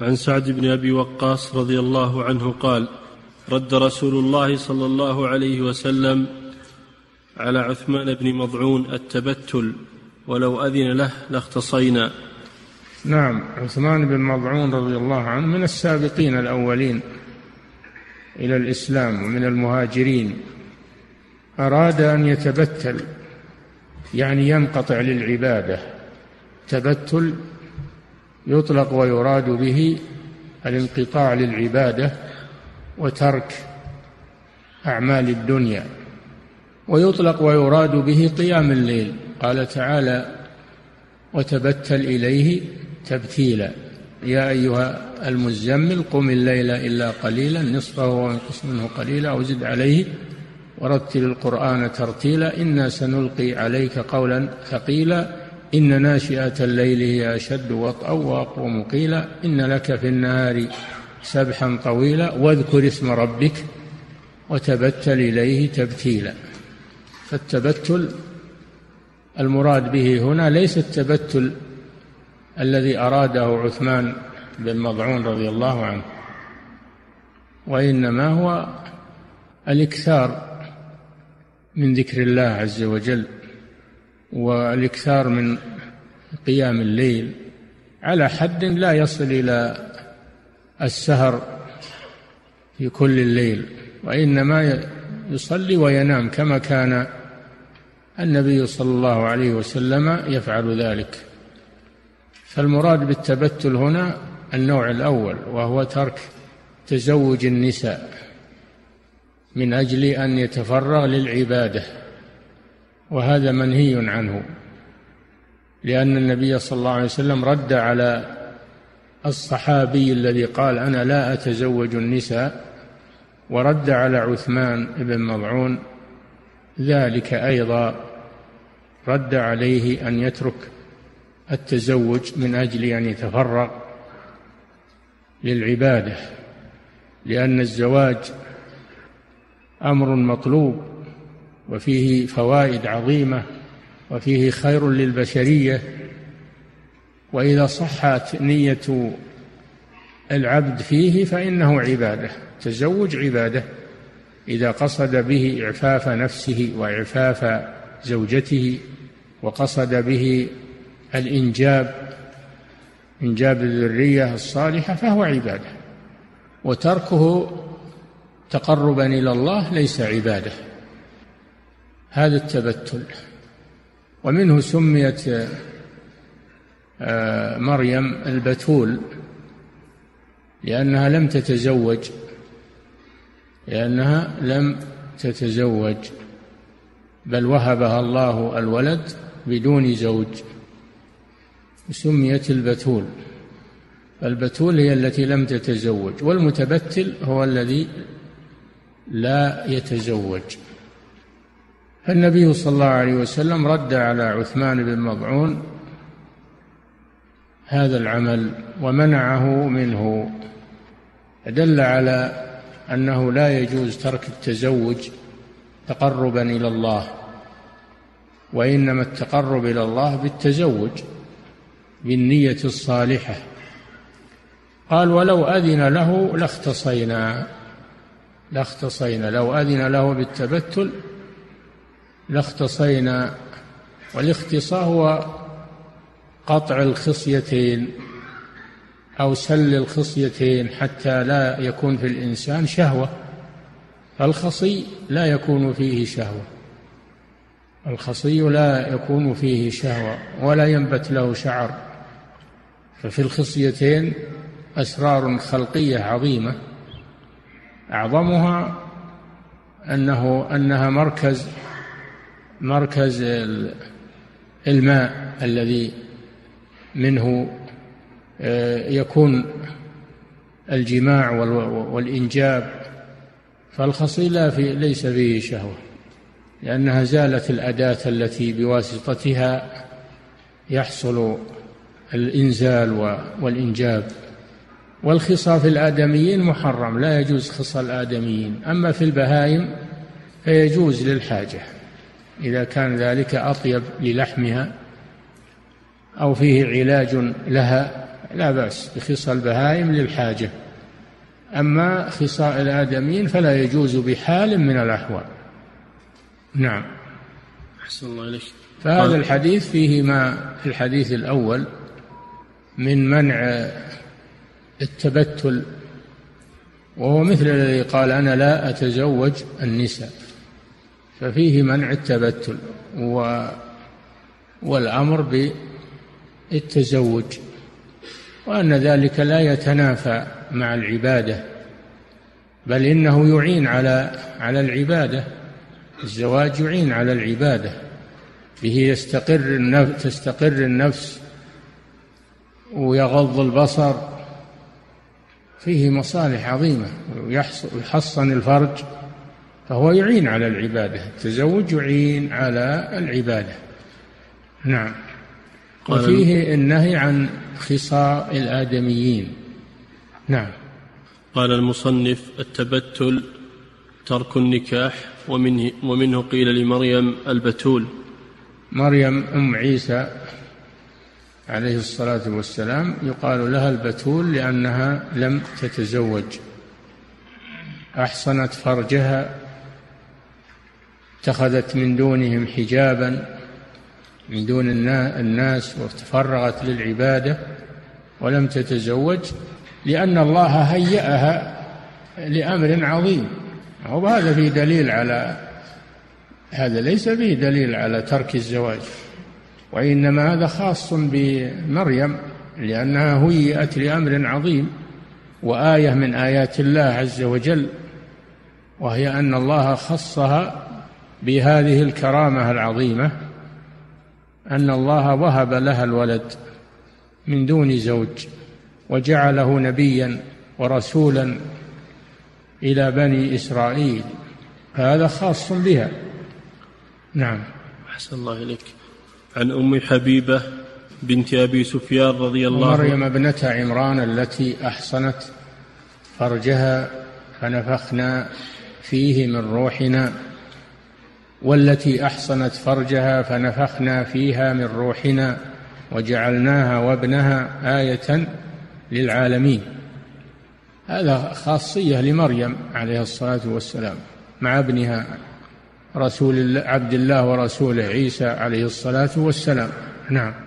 عن سعد بن أبي وقاص رضي الله عنه قال رد رسول الله صلى الله عليه وسلم على عثمان بن مضعون التبتل ولو أذن له لاختصينا. نعم عثمان بن مضعون رضي الله عنه من السابقين الأولين إلى الإسلام ومن المهاجرين. أراد أن يتبتل يعني ينقطع للعبادة. تبتل يطلق ويراد به الانقطاع للعبادة وترك أعمال الدنيا ويطلق ويراد به قيام الليل. قال تعالى وتبتل إليه تبتيلا. يا أيها المزمل قم الليل إلا قليلا نصفه وانقص منه قليلا أو زد عليه ورتل القرآن ترتيلا. إنا سنلقي عليك قولا ثقيلا. إن ناشئة الليل هي أشد وطئا وأقوم قيلا إن لك في النهار سبحا طويلا. واذكر اسم ربك وتبتل إليه تبتيلا. فالتبتل المراد به هنا ليس التبتل الذي أراده عثمان بن مضعون رضي الله عنه وإنما هو الإكثار من ذكر الله عز وجل. والإكثار من قيام الليل على حد لا يصل إلى السهر في كل الليل وإنما يصلي وينام كما كان النبي صلى الله عليه وسلم يفعل ذلك. فالمراد بالتبتل هنا النوع الأول وهو ترك تزوج النساء من أجل أن يتفرغ للعبادة. وهذا منهي عنه لأن النبي صلى الله عليه وسلم رد على الصحابي الذي قال أنا لا أتزوج النساء ورد على عثمان بن مضعون ذلك أيضا رد عليه أن يترك التزوج من أجل أن يتفرغ للعبادة لأن الزواج أمر مطلوب. وفيه فوائد عظيمة وفيه خير للبشرية. وإذا صحت نية العبد فيه فإنه عبادة تزوج عبادة. إذا قصد به إعفاف نفسه وإعفاف زوجته وقصد به الإنجاب إنجاب الذرية الصالحة فهو عبادة. وتركه تقربا إلى الله ليس عبادة. هذا التبتل. ومنه سميت آه، مريم البتول لأنها لم تتزوج لأنها لم تتزوج بل وهبها الله الولد بدون زوج. سميت البتول. البتول هي التي لم تتزوج والمتبتل هو الذي لا يتزوج. فالنبي صلى الله عليه وسلم رد على عثمان بن مضعون هذا العمل ومنعه منه. دل على أنه لا يجوز ترك التزوج تقربا إلى الله وإنما التقرب إلى الله بالتزوج بالنية الصالحة. قال ولو أذن له لاختصينا. لاختصينا. لو أذن له بالتبتل لاختصينا والاختصاء هو قطع الخصيتين أو سل الخصيتين حتى لا يكون في الإنسان شهوة. الخصي لا يكون فيه شهوة. الخصي لا يكون فيه شهوة ولا ينبت له شعر. ففي الخصيتين أسرار خلقية عظيمة. أعظمها أنه أنها مركز مركز الماء الذي منه آه، يكون الجماع والإنجاب فالخصي لا في ليس فيه شهوة لأنها زالت الأداة التي بواسطتها يحصل الإنزال والإنجاب. والخصى في الآدميين محرم لا يجوز خصى الآدميين أما في البهائم فيجوز للحاجة. إذا كان ذلك أطيب للحمها أو فيه علاج لها لا بأس بخصال البهائم للحاجة. أما خصاء الآدميين فلا يجوز بحال من الأحوال. نعم. أحسن الله إليك. فهذا الحديث فيه ما في الحديث الأول من منع التبتل وهو مثل الذي قال أنا لا أتزوج النساء. ففيه منع التبتل و والأمر بالتزوج وأن ذلك لا يتنافى مع العبادة بل إنه يعين على على العبادة الزواج يعين على العبادة به يستقر النفس تستقر النفس ويغض البصر فيه مصالح عظيمة ويحصن الفرج. فهو يعين على العبادة. التزوج يعين على العبادة. نعم. وفيه النهي عن خصاء الآدميين. نعم. قال المصنف التبتل ترك النكاح ومنه, ومنه قيل لمريم البتول. مريم أم عيسى عليه الصلاة والسلام يقال لها البتول لأنها لم تتزوج. أحصنت فرجها اتخذت من دونهم حجابا من دون الناس وتفرغت للعبادة ولم تتزوج لأن الله هيأها لأمر عظيم. وهذا فيه دليل على هذا ليس فيه دليل على ترك الزواج وإنما هذا خاص بمريم لأنها هيئت لأمر عظيم وآية من آيات الله عز وجل وهي أن الله خصها بهذه الكرامة العظيمة أن الله وهب لها الولد من دون زوج وجعله نبيا ورسولا إلى بني إسرائيل. هذا خاص بها. نعم. أحسن الله إليك. عن أم حبيبة بنت أبي سفيان رضي الله عنها. مريم ابنة عمران التي أحصنت فرجها فنفخنا فيه من روحنا. والتي أحصنت فرجها فنفخنا فيها من روحنا وجعلناها وابنها آية للعالمين. هذا خاصية لمريم عليه الصلاة والسلام مع ابنها رسول عبد الله ورسوله عيسى عليه الصلاة والسلام. نعم.